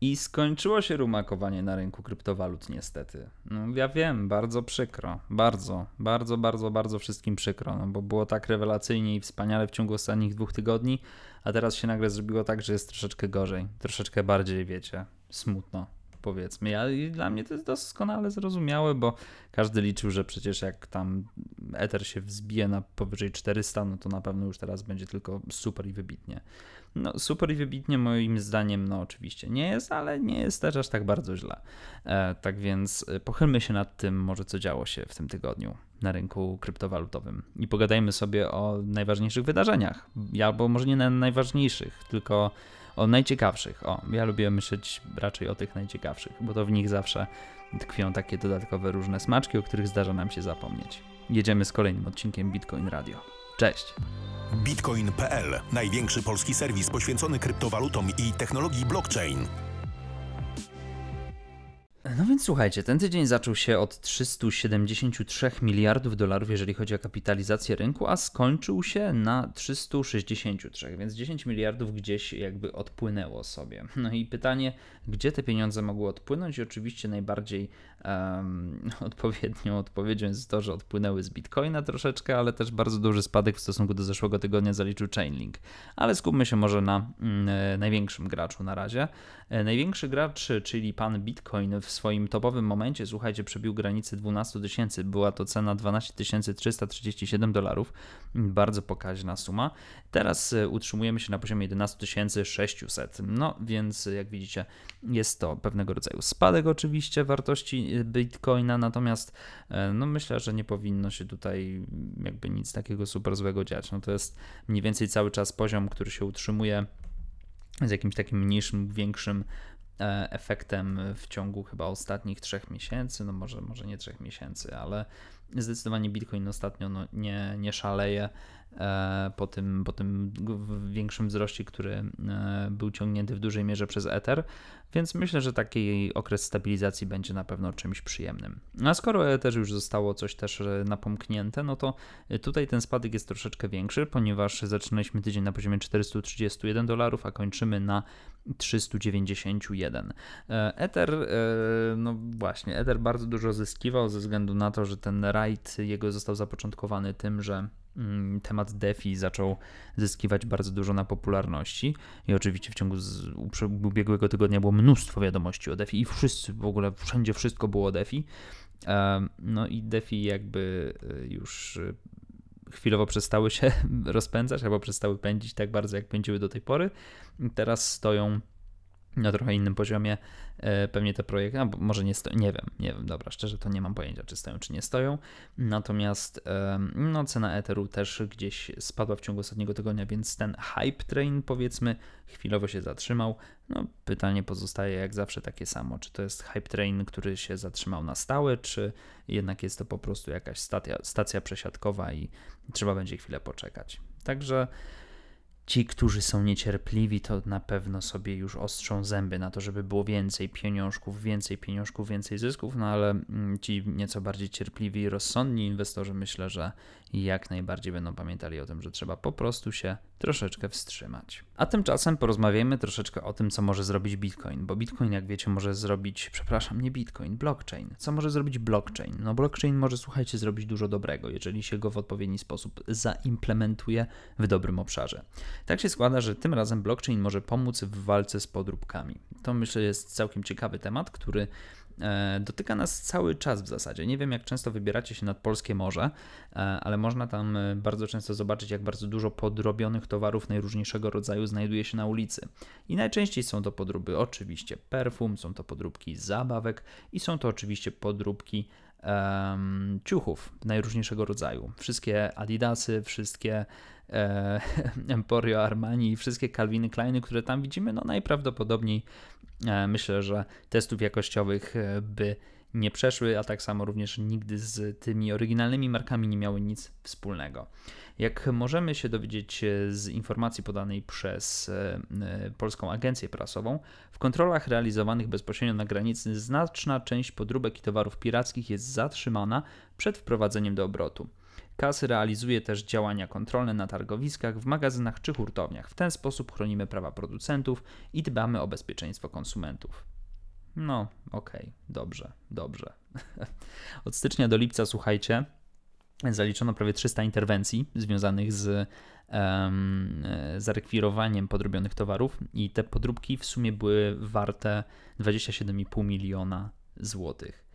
I skończyło się rumakowanie na rynku kryptowalut, niestety. No, ja wiem, bardzo przykro. Bardzo, bardzo, bardzo, bardzo wszystkim przykro, no, bo było tak rewelacyjnie i wspaniale w ciągu ostatnich dwóch tygodni, a teraz się nagle zrobiło tak, że jest troszeczkę gorzej. Troszeczkę bardziej, wiecie, smutno powiedzmy. Ja, dla mnie to jest doskonale zrozumiałe, bo każdy liczył, że przecież jak tam Ether się wzbije na powyżej 400, no to na pewno już teraz będzie tylko super i wybitnie. No, super i wybitnie moim zdaniem, no oczywiście nie jest, ale nie jest też aż tak bardzo źle. E, tak więc e, pochylmy się nad tym, może co działo się w tym tygodniu na rynku kryptowalutowym i pogadajmy sobie o najważniejszych wydarzeniach. Albo może nie na najważniejszych, tylko o najciekawszych. O, ja lubię myśleć raczej o tych najciekawszych, bo to w nich zawsze tkwią takie dodatkowe różne smaczki, o których zdarza nam się zapomnieć. Jedziemy z kolejnym odcinkiem Bitcoin Radio. Cześć! Bitcoin.pl największy polski serwis poświęcony kryptowalutom i technologii blockchain. No więc słuchajcie, ten tydzień zaczął się od 373 miliardów dolarów, jeżeli chodzi o kapitalizację rynku, a skończył się na 363, więc 10 miliardów gdzieś jakby odpłynęło sobie. No i pytanie, gdzie te pieniądze mogły odpłynąć? I oczywiście najbardziej um, odpowiednią odpowiedzią jest to, że odpłynęły z Bitcoina troszeczkę, ale też bardzo duży spadek w stosunku do zeszłego tygodnia zaliczył Chainlink. Ale skupmy się może na mm, największym graczu na razie. E, największy gracz, czyli pan Bitcoin w swoim topowym momencie, słuchajcie, przebił granicę 12 tysięcy. Była to cena 12 337 dolarów. Bardzo pokaźna suma. Teraz e, utrzymujemy się na poziomie 11 600. No więc jak widzicie, jest to pewnego rodzaju spadek oczywiście wartości e, Bitcoina, natomiast no myślę, że nie powinno się tutaj jakby nic takiego super złego dziać. No to jest mniej więcej cały czas poziom, który się utrzymuje z jakimś takim mniejszym, większym e, efektem w ciągu chyba ostatnich trzech miesięcy, no może, może nie trzech miesięcy, ale zdecydowanie Bitcoin ostatnio no, nie, nie szaleje. E, po tym, po tym większym wzroście, który e, był ciągnięty w dużej mierze przez Ether, więc myślę, że taki okres stabilizacji będzie na pewno czymś przyjemnym. A skoro Ether już zostało coś też e, napomknięte, no to tutaj ten spadek jest troszeczkę większy, ponieważ zaczynaliśmy tydzień na poziomie 431 dolarów, a kończymy na 391. Ether, no właśnie, Ether bardzo dużo zyskiwał ze względu na to, że ten raid jego został zapoczątkowany tym, że temat DeFi zaczął zyskiwać bardzo dużo na popularności i oczywiście w ciągu z ubiegłego tygodnia było mnóstwo wiadomości o DeFi i wszyscy, w ogóle wszędzie wszystko było o DeFi. No i DeFi jakby y, już y, chwilowo przestały się rozpędzać albo przestały pędzić tak bardzo jak pędziły do tej pory. Teraz stoją na trochę innym poziomie e, pewnie te projekty, no, może nie stoją, nie wiem, nie wiem, dobra, szczerze to nie mam pojęcia, czy stoją, czy nie stoją. Natomiast no, cena Etheru też gdzieś spadła w ciągu ostatniego tygodnia, więc ten hype train powiedzmy chwilowo się zatrzymał. No, pytanie pozostaje jak zawsze takie samo, czy to jest hype train, który się zatrzymał na stałe, czy jednak jest to po prostu jakaś stacja, stacja przesiadkowa i trzeba będzie chwilę poczekać. Także Ci, którzy są niecierpliwi, to na pewno sobie już ostrzą zęby na to, żeby było więcej pieniążków, więcej pieniążków, więcej zysków, no ale mm, ci nieco bardziej cierpliwi i rozsądni inwestorzy myślę, że jak najbardziej będą pamiętali o tym, że trzeba po prostu się troszeczkę wstrzymać. A tymczasem porozmawiajmy troszeczkę o tym, co może zrobić Bitcoin, bo Bitcoin, jak wiecie, może zrobić, przepraszam, nie Bitcoin, blockchain. Co może zrobić blockchain? No blockchain może, słuchajcie, zrobić dużo dobrego, jeżeli się go w odpowiedni sposób zaimplementuje w dobrym obszarze. Tak się składa, że tym razem blockchain może pomóc w walce z podróbkami. To myślę jest całkiem ciekawy temat, który dotyka nas cały czas w zasadzie. Nie wiem, jak często wybieracie się nad polskie morze, e, ale można tam e, bardzo często zobaczyć, jak bardzo dużo podrobionych towarów najróżniejszego rodzaju znajduje się na ulicy. I najczęściej są to podróby oczywiście perfum, są to podróbki zabawek i są to oczywiście podróbki um, ciuchów najróżniejszego rodzaju. Wszystkie Adidasy, wszystkie e, Emporio Armani wszystkie Calviny Kleiny, które tam widzimy, no najprawdopodobniej e, myślę, że testów jakościowych e, by nie przeszły, a tak samo również nigdy z tymi oryginalnymi markami nie miały nic wspólnego. Jak możemy się dowiedzieć e, z informacji podanej przez e, Polską Agencję Prasową, w kontrolach realizowanych bezpośrednio na granicy znaczna część podróbek i towarów pirackich jest zatrzymana przed wprowadzeniem do obrotu. Kasy realizuje też działania kontrolne na targowiskach, w magazynach czy hurtowniach. W ten sposób chronimy prawa producentów i dbamy o bezpieczeństwo konsumentów. No, okej, okay, dobrze, dobrze. Od stycznia do lipca, słuchajcie, zaliczono prawie 300 interwencji związanych z um, zarekwirowaniem podrobionych towarów i te podróbki w sumie były warte 27,5 miliona złotych.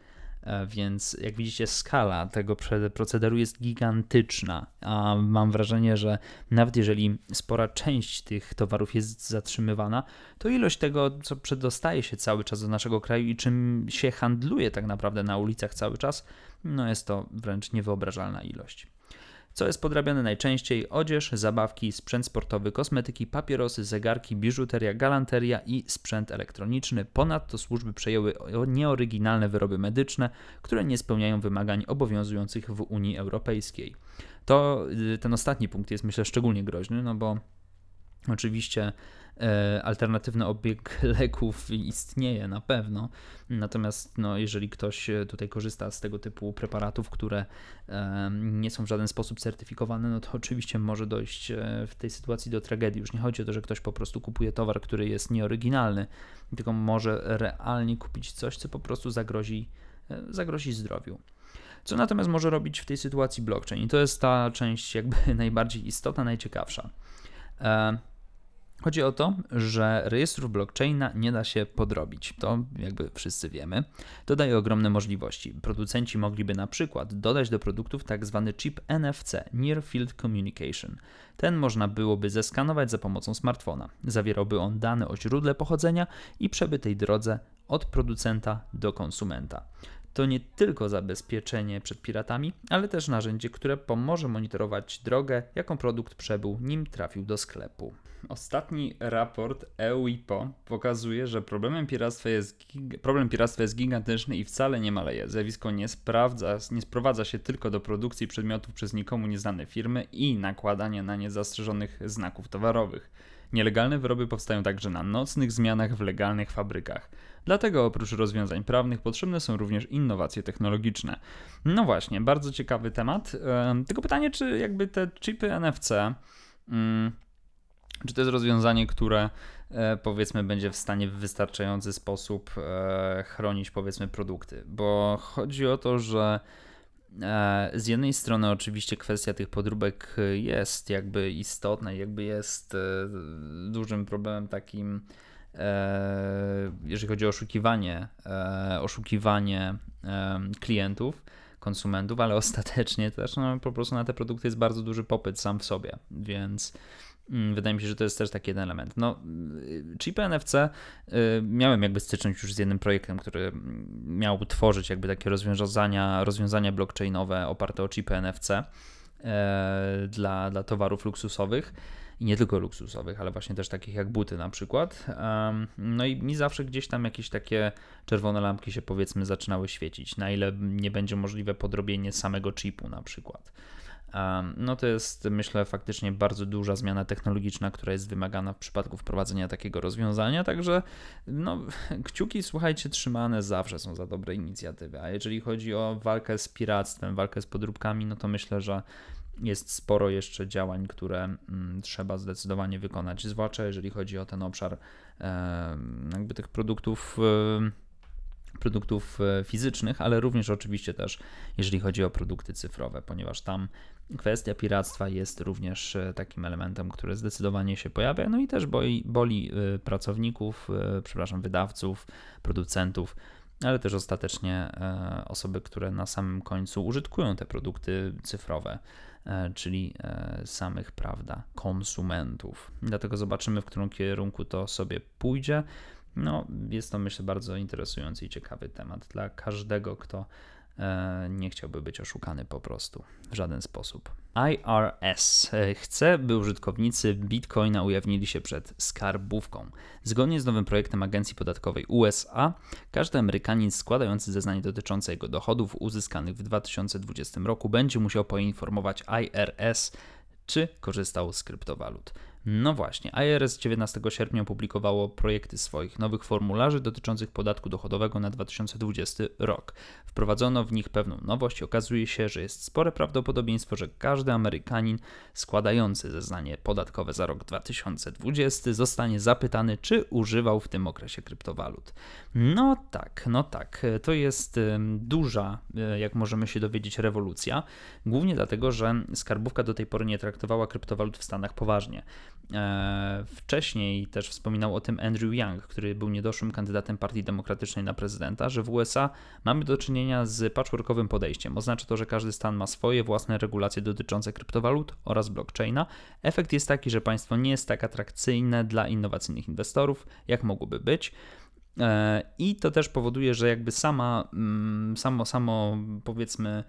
E, więc jak widzicie, skala tego procederu jest gigantyczna. A mam wrażenie, że nawet jeżeli spora część tych towarów jest zatrzymywana, to ilość tego, co przedostaje się cały czas do naszego kraju i czym się handluje tak naprawdę na ulicach cały czas, no jest to wręcz niewyobrażalna ilość. Co jest podrabiane najczęściej? Odzież, zabawki, sprzęt sportowy, kosmetyki, papierosy, zegarki, biżuteria, galanteria i sprzęt elektroniczny. Ponadto służby przejęły nieoryginalne wyroby medyczne, które nie spełniają wymagań obowiązujących w Unii Europejskiej. To y, ten ostatni punkt jest myślę szczególnie groźny, no bo oczywiście alternatywny obieg leków istnieje na pewno. Natomiast no, jeżeli ktoś tutaj korzysta z tego typu preparatów, które nie są w żaden sposób certyfikowane, no to oczywiście może dojść e, w tej sytuacji do tragedii. Już nie chodzi o to, że ktoś po prostu kupuje towar, który jest nieoryginalny, tylko może realnie kupić coś, co po prostu zagrozi, e, zagrozi zdrowiu. Co natomiast może robić w tej sytuacji blockchain? I to jest ta część jakby najbardziej istotna, najciekawsza. Chodzi o to, że rejestrów blockchaina nie da się podrobić. To jakby wszyscy wiemy. To daje ogromne możliwości. Producenci mogliby na przykład dodać do produktów. Tak chip NFC, Near Field Communication. Ten można byłoby zeskanować za pomocą smartfona. Zawierałby on dane o źródle pochodzenia i przebytej drodze od producenta do konsumenta to nie tylko zabezpieczenie przed piratami, ale też narzędzie, które pomoże monitorować drogę, jaką produkt przebył, nim trafił do sklepu. Ostatni raport EUIPO pokazuje, że problemem piractwa jest, problem piractwa jest gigantyczny i wcale nie maleje. Zjawisko nie, sprawdza, nie sprowadza się tylko do produkcji przedmiotów przez nikomu nieznane firmy i nakładania na nie zastrzeżonych znaków towarowych. Nielegalne wyroby powstają także na nocnych zmianach w legalnych fabrykach. Dlatego oprócz rozwiązań prawnych potrzebne są również innowacje technologiczne. No właśnie, bardzo ciekawy temat. Tylko pytanie, czy jakby te chipy NFC. Mm, czy to jest rozwiązanie, które e, powiedzmy będzie w stanie w wystarczający sposób e, chronić powiedzmy produkty? Bo chodzi o to, że e, z jednej strony oczywiście kwestia tych podróbek jest jakby istotna, jakby jest dużym problemem takim, jeżeli chodzi o oszukiwanie, oszukiwanie klientów, konsumentów, ale ostatecznie też no, po prostu na te produkty jest bardzo duży popyt sam w sobie, więc Mm, wydaje mi się, że to jest też taki jeden element. No, chipy NFC y, miałem jakby styczność już z jednym projektem, który miał tworzyć jakby takie rozwiązania, rozwiązania blockchainowe oparte o chipy NFC e, dla, dla towarów luksusowych i nie tylko luksusowych, ale właśnie też takich jak buty na przykład. No i mi zawsze gdzieś tam jakieś takie czerwone lampki się powiedzmy zaczynały świecić, na ile nie będzie możliwe podrobienie samego chipu na przykład. No to jest myślę faktycznie bardzo duża zmiana technologiczna, która jest wymagana w przypadku wprowadzenia takiego rozwiązania, także no, kciuki słuchajcie trzymane zawsze są za dobre inicjatywy, a jeżeli chodzi o walkę z piractwem, walkę z podróbkami, no to myślę, że jest sporo jeszcze działań, które mm, trzeba zdecydowanie wykonać, zwłaszcza jeżeli chodzi o ten obszar jakby tych produktów produktów e, fizycznych, ale również oczywiście też jeżeli chodzi o produkty cyfrowe, ponieważ tam kwestia piractwa jest również e, takim elementem, który zdecydowanie się pojawia, no i też boli, boli e, pracowników, przepraszam, wydawców, producentów, ale też ostatecznie osoby, które na samym końcu użytkują te produkty cyfrowe, czyli samych, prawda, konsumentów. Dlatego zobaczymy, w którym kierunku to sobie pójdzie. No, jest to myślę bardzo interesujący i ciekawy temat dla każdego, kto e, nie chciałby być oszukany po prostu w żaden sposób. IRS e, chce, by użytkownicy Bitcoina ujawnili się przed skarbówką. Zgodnie z nowym projektem Agencji Podatkowej USA, każdy Amerykanin składający zeznanie dotyczące jego dochodów uzyskanych w 2020 roku będzie musiał poinformować IRS, czy korzystał z kryptowalut. No właśnie, IRS 19 sierpnia opublikowało projekty swoich nowych formularzy dotyczących podatku dochodowego na 2020 rok. Wprowadzono w nich pewną nowość okazuje się, że jest spore prawdopodobieństwo, że każdy Amerykanin składający zeznanie podatkowe za rok 2020 zostanie zapytany, czy używał w tym okresie kryptowalut. No tak, no tak, to jest duża, e, jak możemy się dowiedzieć, rewolucja, głównie dlatego, że skarbówka do tej pory nie traktowała kryptowalut w Stanach poważnie. E, wcześniej też wspominał o tym Andrew Young, który był niedoszłym kandydatem Partii Demokratycznej na prezydenta, że w USA mamy do czynienia z patchworkowym podejściem. Oznacza to, że każdy stan ma swoje własne regulacje dotyczące kryptowalut oraz blockchaina. Efekt jest taki, że państwo nie jest tak atrakcyjne dla innowacyjnych inwestorów, jak mogłoby być. E, I to też powoduje, że jakby sama, mm, samo, samo powiedzmy,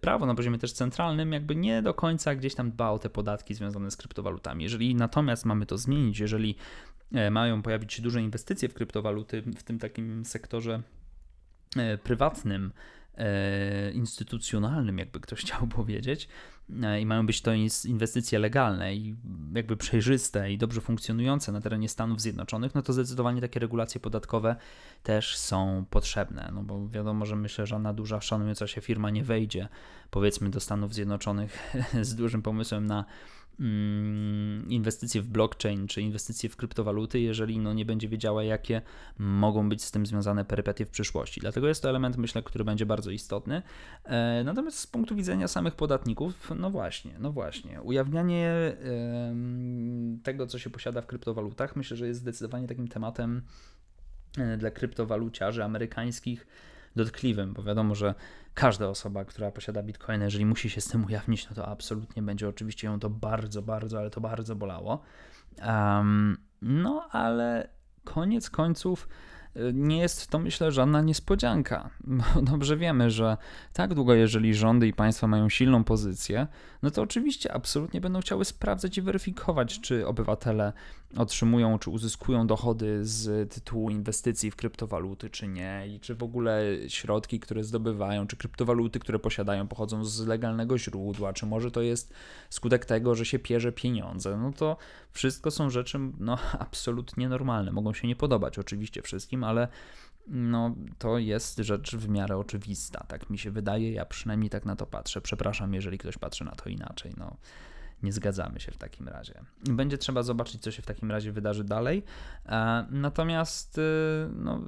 prawo na poziomie też centralnym jakby nie do końca gdzieś tam dba o te podatki związane z kryptowalutami. Jeżeli natomiast mamy to zmienić, jeżeli e, mają pojawić się duże inwestycje w kryptowaluty w tym takim sektorze e, prywatnym, instytucjonalnym, jakby ktoś chciał powiedzieć, i mają być to inwestycje legalne i jakby przejrzyste i dobrze funkcjonujące na terenie Stanów Zjednoczonych, no to zdecydowanie takie regulacje podatkowe też są potrzebne. No bo wiadomo, że myślę, że żadna duża, szanująca się firma nie wejdzie, powiedzmy, do Stanów Zjednoczonych z dużym pomysłem na Mm, inwestycje w blockchain czy inwestycje w kryptowaluty, jeżeli no nie będzie wiedziała, jakie mogą być z tym związane perypetie w przyszłości. Dlatego jest to element, myślę, który będzie bardzo istotny. E, natomiast z punktu widzenia samych podatników, no właśnie, no właśnie, ujawnianie tego, co się posiada w kryptowalutach, myślę, że jest zdecydowanie takim tematem e, dla kryptowaluciarzy amerykańskich dotkliwym, bo wiadomo, że każda osoba, która posiada bitcoina, jeżeli musi się z tym ujawnić, no to absolutnie będzie oczywiście ją to bardzo, bardzo, ale to bardzo bolało. Um, no ale koniec końców nie jest to, myślę, żadna niespodzianka. Dobrze wiemy, że tak długo, jeżeli rządy i państwa mają silną pozycję, no to oczywiście absolutnie będą chciały sprawdzać i weryfikować, czy obywatele otrzymują, czy uzyskują dochody z tytułu inwestycji w kryptowaluty, czy nie, i czy w ogóle środki, które zdobywają, czy kryptowaluty, które posiadają, pochodzą z legalnego źródła, czy może to jest skutek tego, że się pierze pieniądze. No to wszystko są rzeczy no, absolutnie normalne. Mogą się nie podobać oczywiście wszystkim, ale no, to jest rzecz w miarę oczywista. Tak mi się wydaje, ja przynajmniej tak na to patrzę. Przepraszam, jeżeli ktoś patrzy na to inaczej. No, nie zgadzamy się w takim razie. Będzie trzeba zobaczyć, co się w takim razie wydarzy dalej. E, natomiast, y, no,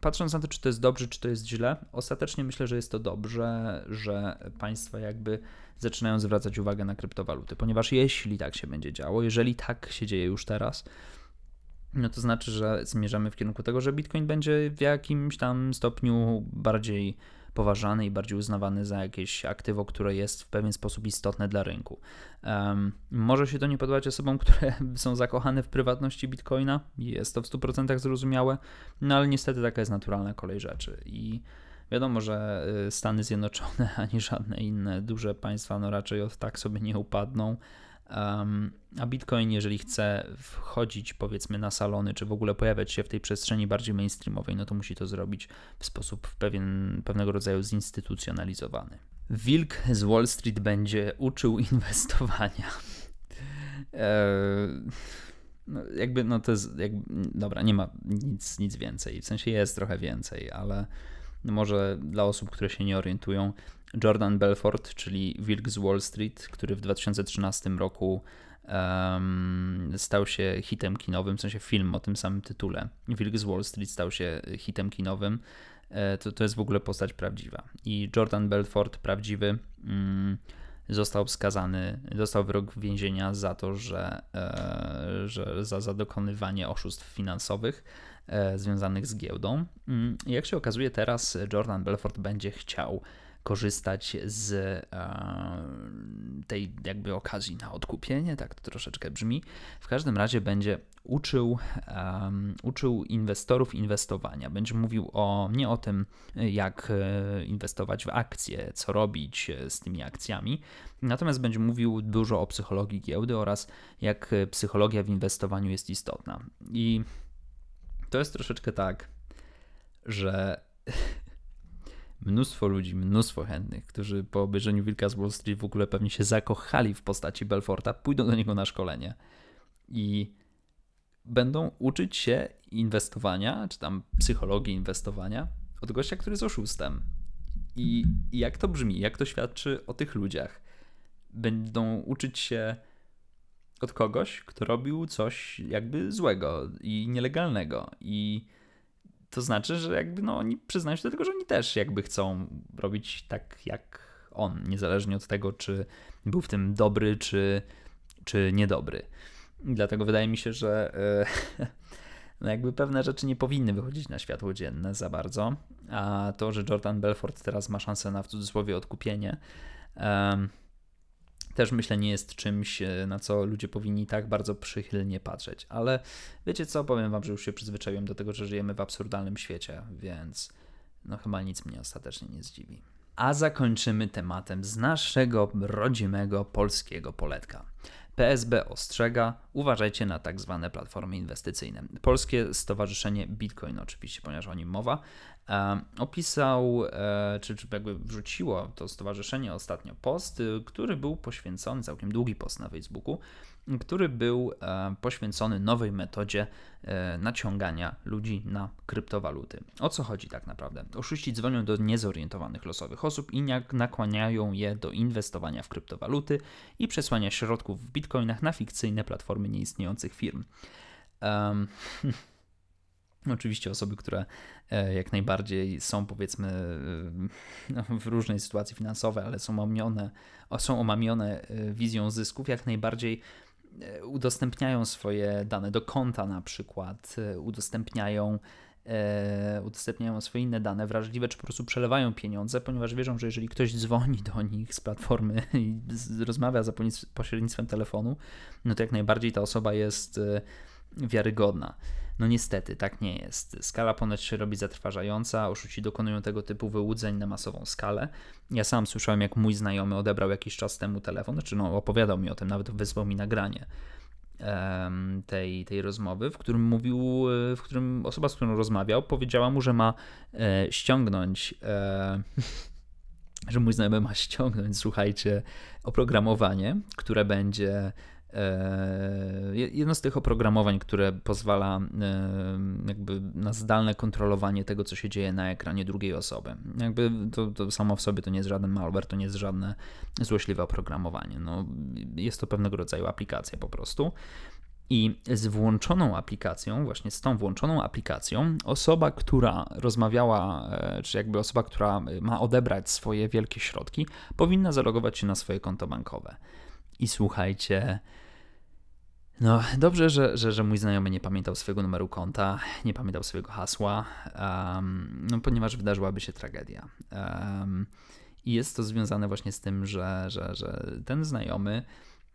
patrząc na to, czy to jest dobrze, czy to jest źle, ostatecznie myślę, że jest to dobrze, że państwa jakby zaczynają zwracać uwagę na kryptowaluty, ponieważ jeśli tak się będzie działo, jeżeli tak się dzieje już teraz, no to znaczy, że zmierzamy w kierunku tego, że Bitcoin będzie w jakimś tam stopniu bardziej poważany i bardziej uznawany za jakieś aktywo, które jest w pewien sposób istotne dla rynku. Um, może się to nie podobać osobom, które są zakochane w prywatności Bitcoina, jest to w 100% zrozumiałe, no ale niestety taka jest naturalna kolej rzeczy i Wiadomo, że y, Stany Zjednoczone ani żadne inne duże państwa no raczej od tak sobie nie upadną. A Bitcoin, jeżeli chce wchodzić powiedzmy na salony, czy w ogóle pojawiać się w tej przestrzeni bardziej mainstreamowej, no to musi to zrobić w sposób pewien, pewnego rodzaju zinstytucjonalizowany. Wilk z Wall Street będzie uczył inwestowania. Eee, no jakby, no to jest, jakby, dobra, nie ma nic, nic więcej. W sensie jest trochę więcej, ale może dla osób, które się nie orientują, Jordan Belfort, czyli Wilk z Wall Street, który w 2013 roku um, stał się hitem kinowym, w sensie film o tym samym tytule. Wilk z Wall Street stał się hitem kinowym. E, to, to jest w ogóle postać prawdziwa. I Jordan Belfort, prawdziwy, mm, został skazany, dostał wyrok więzienia za to, że, e, że za, za dokonywanie oszustw finansowych e, związanych z giełdą. Mm, jak się okazuje, teraz Jordan Belfort będzie chciał korzystać z e, tej jakby okazji na odkupienie, tak to troszeczkę brzmi. W każdym razie będzie uczył, uczył inwestorów inwestowania. Będzie mówił o, nie o tym, jak e, inwestować w akcje, co robić z tymi akcjami, natomiast będzie mówił dużo o psychologii giełdy oraz jak psychologia w inwestowaniu jest istotna. I to jest troszeczkę tak, że mnóstwo ludzi, mnóstwo chętnych, którzy po obejrzeniu Wilka z Wall Street w ogóle pewnie się zakochali w postaci Belforta, pójdą do niego na szkolenie i będą uczyć się inwestowania, czy tam psychologii inwestowania od gościa, który jest oszustem. I jak to brzmi, jak to świadczy o tych ludziach? Będą uczyć się od kogoś, kto robił coś jakby złego i nielegalnego. I to znaczy, że jakby no, oni przyznają się do tego, że oni też jakby chcą robić tak jak on, niezależnie od tego, czy był w tym dobry, czy, czy niedobry. Dlatego wydaje mi się, że e, no jakby pewne rzeczy nie powinny wychodzić na światło dzienne za bardzo, a to, że Jordan Belfort teraz ma szansę na w cudzysłowie odkupienie, też myślę nie jest czymś, e, na co ludzie powinni tak bardzo przychylnie patrzeć. Ale wiecie co, powiem wam, że już się przyzwyczaiłem do tego, że żyjemy w absurdalnym świecie, więc no chyba nic mnie ostatecznie nie zdziwi. A zakończymy tematem z naszego rodzimego polskiego poletka. PSB ostrzega, uważajcie na tak zwane platformy inwestycyjne. Polskie Stowarzyszenie Bitcoin, oczywiście, ponieważ o nim mowa, e, opisał, e, czy, czy jakby wrzuciło to stowarzyszenie ostatnio post, który był poświęcony, całkiem długi post na Facebooku, który był e, poświęcony nowej metodzie e, naciągania ludzi na kryptowaluty. O co chodzi tak naprawdę? Oszuści dzwonią do niezorientowanych losowych osób i nakłaniają je do inwestowania w kryptowaluty i przesłania środków w bitcoinach na fikcyjne platformy nieistniejących firm. Um, Oczywiście osoby, które e, jak najbardziej są powiedzmy no, w różnej sytuacji finansowej, ale są omamione, są omamione wizją zysków, jak najbardziej udostępniają swoje dane do konta na przykład, e, udostępniają e, udostępniają swoje inne dane wrażliwe, czy po prostu przelewają pieniądze, ponieważ wierzą, że jeżeli ktoś dzwoni do nich z platformy i rozmawia za pośrednictwem telefonu, no to jak najbardziej ta osoba jest wiarygodna. No niestety, tak nie jest. Skala ponoć się robi zatrważająca, oszuci dokonują tego typu wyłudzeń na masową skalę. Ja sam słyszałem, jak mój znajomy odebrał jakiś czas temu telefon, znaczy no, opowiadał mi o tym, nawet wysłał mi nagranie tej, tej rozmowy, w którym mówił, w którym osoba, z którą rozmawiał, powiedziała mu, że ma e, ściągnąć e, że mój znajomy ma ściągnąć, słuchajcie, oprogramowanie, które będzie jedno z tych oprogramowań, które pozwala e, jakby na zdalne kontrolowanie tego, co się dzieje na ekranie drugiej osoby. Jakby to, to samo w sobie to nie jest żaden malware, to nie jest żadne złośliwe oprogramowanie. No, jest to pewnego rodzaju aplikacja po prostu. I z włączoną aplikacją, właśnie z tą włączoną aplikacją, osoba, która rozmawiała, e, czy jakby osoba, która ma odebrać swoje wielkie środki, powinna zalogować się na swoje konto bankowe. I słuchajcie, no dobrze, że, że, że mój znajomy nie pamiętał swojego numeru konta, nie pamiętał swojego hasła, um, no, ponieważ wydarzyłaby się tragedia. Um, I jest to związane właśnie z tym, że, że, że ten znajomy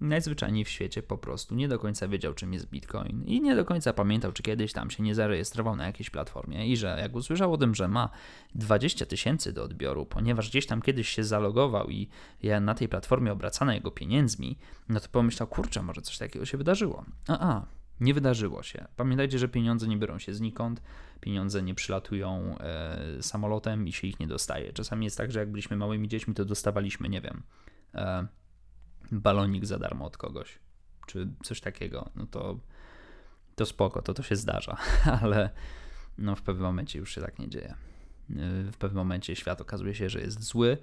najzwyczajniej w świecie po prostu nie do końca wiedział, czym jest Bitcoin i nie do końca pamiętał, czy kiedyś tam się nie zarejestrował na jakiejś platformie i że jak usłyszał o tym, że ma 20 tysięcy do odbioru, ponieważ gdzieś tam kiedyś się zalogował i na tej platformie obracano jego pieniędzmi, no to pomyślał, kurczę, może coś takiego się wydarzyło. A, a nie wydarzyło się. Pamiętajcie, że pieniądze nie biorą się znikąd, pieniądze nie przylatują e, samolotem i się ich nie dostaje. Czasami jest tak, że jak byliśmy małymi dziećmi, to dostawaliśmy, nie wiem, e, balonik za darmo od kogoś, czy coś takiego, no to, to spoko, to to się zdarza, ale no w pewnym momencie już się tak nie dzieje. W pewnym momencie świat okazuje się, że jest zły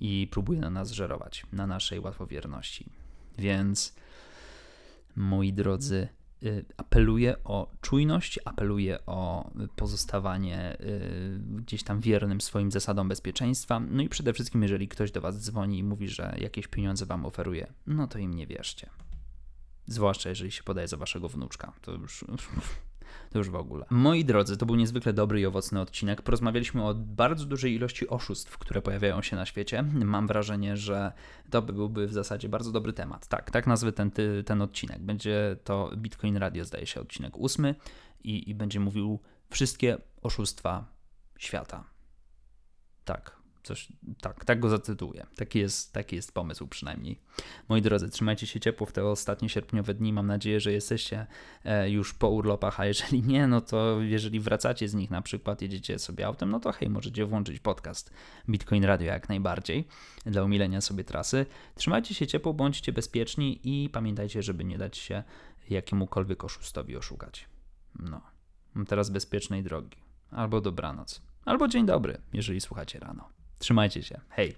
i próbuje na nas żerować, na naszej łatwowierności. Więc, moi drodzy, apeluje o czujność, apeluje o pozostawanie y, gdzieś tam wiernym swoim zasadom bezpieczeństwa. No i przede wszystkim, jeżeli ktoś do Was dzwoni i mówi, że jakieś pieniądze Wam oferuje, no to im nie wierzcie. Zwłaszcza jeżeli się podaje za Waszego wnuczka. To już to już w ogóle. Moi drodzy, to był niezwykle dobry i owocny odcinek. Porozmawialiśmy o bardzo dużej ilości oszustw, które pojawiają się na świecie. Mam wrażenie, że to byłby w zasadzie bardzo dobry temat. Tak, tak nazwę ten, ten odcinek. Będzie to Bitcoin Radio, zdaje się, odcinek ósmy i, i będzie mówił wszystkie oszustwa świata. Tak, Coś, tak, tak go zacytuję. Taki jest, taki jest pomysł przynajmniej. Moi drodzy, trzymajcie się ciepło w te ostatnie sierpniowe dni. Mam nadzieję, że jesteście e, już po urlopach, a jeżeli nie, no to jeżeli wracacie z nich na przykład, jedziecie sobie autem, no to hej, możecie włączyć podcast Bitcoin Radio jak najbardziej dla umilenia sobie trasy. Trzymajcie się ciepło, bądźcie bezpieczni i pamiętajcie, żeby nie dać się jakiemukolwiek oszustowi oszukać. No, teraz bezpiecznej drogi. Albo dobranoc. Albo dzień dobry, jeżeli słuchacie rano. Trzymajcie się. Hej.